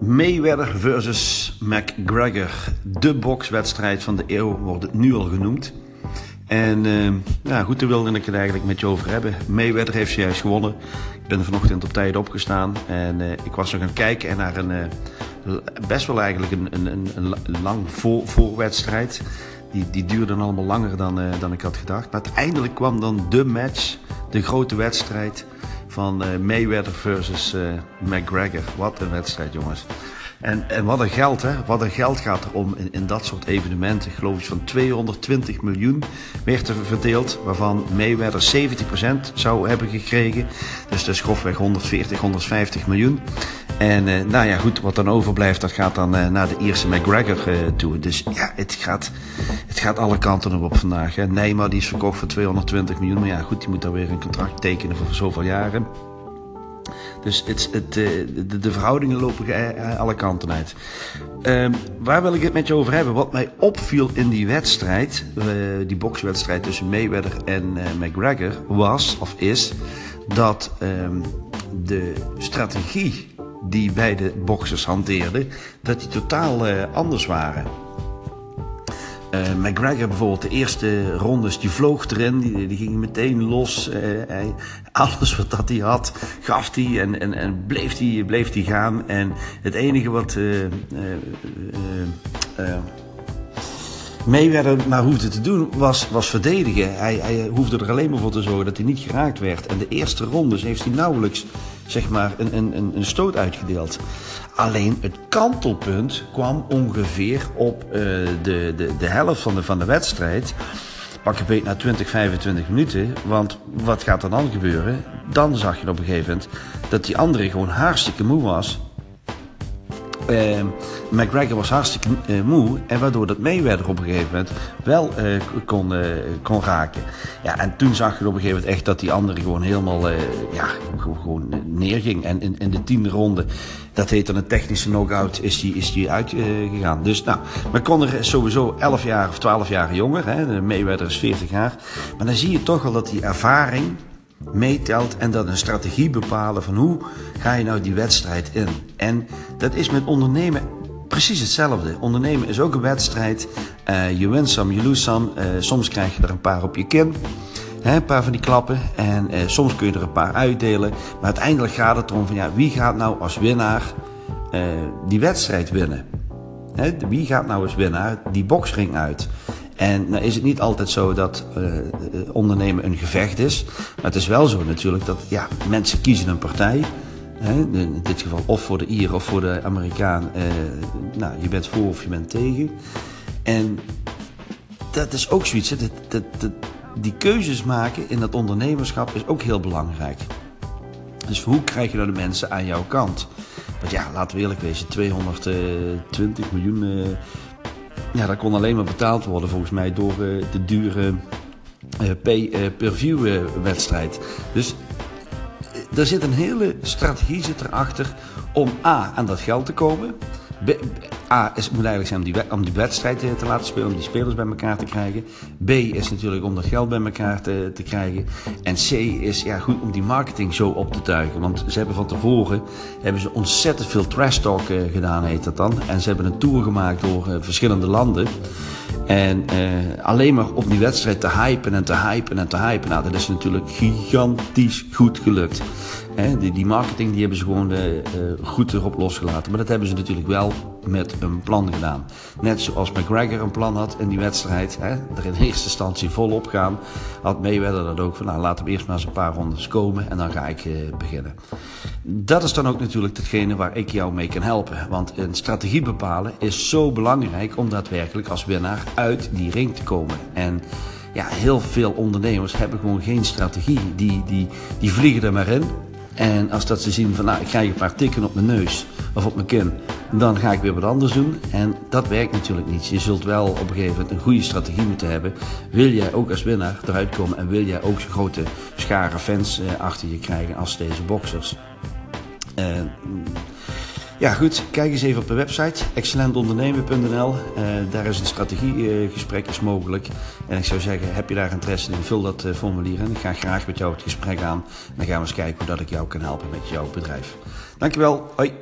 Mayweather versus McGregor. De bokswedstrijd van de eeuw wordt het nu al genoemd. En uh, ja, goed, daar wilde ik het eigenlijk met je over hebben. Mayweather heeft juist gewonnen. Ik ben vanochtend op tijd opgestaan en uh, ik was nog aan het kijken naar een uh, best wel eigenlijk een, een, een, een lang voor, voorwedstrijd. Die, die duurde allemaal langer dan, dan ik had gedacht. Maar uiteindelijk kwam dan de match, de grote wedstrijd van uh, Mayweather versus uh, McGregor. Wat een wedstrijd, jongens. En, en wat een geld, hè? Wat een geld gaat er om in, in dat soort evenementen. Ik geloof iets van 220 miljoen werd er verdeeld, waarvan Mayweather 70% zou hebben gekregen. Dus dat is grofweg 140, 150 miljoen. En uh, nou ja, goed, wat dan overblijft, dat gaat dan uh, naar de Ierse McGregor uh, toe. Dus ja, het gaat, het gaat alle kanten op vandaag. Hè. Neymar die is verkocht voor 220 miljoen. Maar ja, goed, die moet dan weer een contract tekenen voor zoveel jaren. Dus het, het, de, de, verhoudingen lopen alle kanten uit. Um, waar wil ik het met je over hebben? Wat mij opviel in die wedstrijd, die bokswedstrijd tussen Mayweather en McGregor, was of is dat um, de strategie die beide boxers hanteerden, dat die totaal uh, anders waren. Uh, McGregor bijvoorbeeld, de eerste rondes, die vloog erin, die, die ging meteen los. Uh, hij, alles wat dat hij had, gaf hij en, en, en bleef hij bleef die gaan. En het enige wat Mayweather maar hoefde te doen was, was verdedigen. Hij, hij hoefde er alleen maar voor te zorgen dat hij niet geraakt werd. En de eerste rondes heeft hij nauwelijks zeg maar, een, een, een stoot uitgedeeld. Alleen het kantelpunt kwam ongeveer op uh, de, de, de helft van de, van de wedstrijd. Pak je beet na 20, 25 minuten. Want wat gaat er dan gebeuren? Dan zag je op een gegeven moment dat die andere gewoon hartstikke moe was. Uh, McGregor was hartstikke uh, moe. En waardoor dat Mayweather op een gegeven moment wel uh, kon, kon raken. Ja, en toen zag je op een gegeven moment echt dat die andere gewoon helemaal ja, gewoon neerging. En in, in de tiende ronde, dat heet dan een technische knockout, is die, is die uitgegaan. dus nou, McConnor is sowieso 11 jaar of 12 jaar jonger. Hè? Mayweather is 40 jaar. Maar dan zie je toch wel dat die ervaring meetelt en dat een strategie bepalen van hoe ga je nou die wedstrijd in. En dat is met ondernemen precies hetzelfde. Ondernemen is ook een wedstrijd. Uh, je wint some, je lose some. Uh, soms krijg je er een paar op je kin. Een paar van die klappen. En uh, soms kun je er een paar uitdelen. Maar uiteindelijk gaat het erom van ja, wie gaat nou als winnaar die wedstrijd winnen? Wie gaat nou als winnaar die boksring uit? En nou is het niet altijd zo dat uh, ondernemen een gevecht is. Maar het is wel zo natuurlijk dat ja, mensen kiezen een partij. Hè, in dit geval of voor de Ier of voor de Amerikaan. Uh, nou, je bent voor of je bent tegen. En dat is ook zoiets. Dat, dat, die keuzes maken in dat ondernemerschap is ook heel belangrijk. Dus hoe krijg je nou de mensen aan jouw kant? Want ja, laten we eerlijk wezen, 220 miljoen ja, dat kon alleen maar betaald worden volgens mij door uh, de dure uh, pay-per-view uh, wedstrijd. Dus er zit een hele strategie zit erachter om A aan dat geld te komen. A is, moet eigenlijk zijn om die, om wedstrijd te laten spelen, om die spelers bij elkaar te krijgen. B is natuurlijk om dat geld bij elkaar te, te krijgen. En C is ja, goed om die marketing zo op te tuigen. Want ze hebben van tevoren hebben ze ontzettend veel trash talk uh, gedaan, heet dat dan. En ze hebben een tour gemaakt door uh, verschillende landen. En alleen maar op die wedstrijd te hypen en te hypen en te hypen. Nou, dat is natuurlijk gigantisch goed gelukt. Die, marketing die hebben ze gewoon uh, goed erop losgelaten. Maar dat hebben ze natuurlijk wel met een plan gedaan. Net zoals McGregor een plan had in die wedstrijd. Hè, er in eerste instantie volop gaan. Had Mayweather dat ook van nou laten we eerst maar eens een paar rondes komen en dan ga ik uh, beginnen. Dat is dan ook natuurlijk hetgene waar ik jou mee kan helpen. Want een strategie bepalen is zo belangrijk om daadwerkelijk als winnaar uit die ring te komen. En ja, heel veel ondernemers hebben gewoon geen strategie. Die, die, die vliegen er maar in. En als dat ze zien van, nou, ik krijg een paar tikken op mijn neus of op mijn kin, dan ga ik weer wat anders doen. En dat werkt natuurlijk niet. Je zult wel op een gegeven moment een goede strategie moeten hebben. Wil jij ook als winnaar eruit komen en wil jij ook zo'n grote schare fans eh, achter je krijgen als deze boxers? Uh, ja, goed. Kijk eens even op de website excellentondernemen.nl. Uh, daar is een strategiegesprek is mogelijk. En ik zou zeggen, heb je daar interesse in, vul dat uh, formulier in. Ik ga graag met jou het gesprek aan. Dan gaan we eens kijken hoe dat ik jou kan helpen met jouw bedrijf. Dankjewel. Hoi.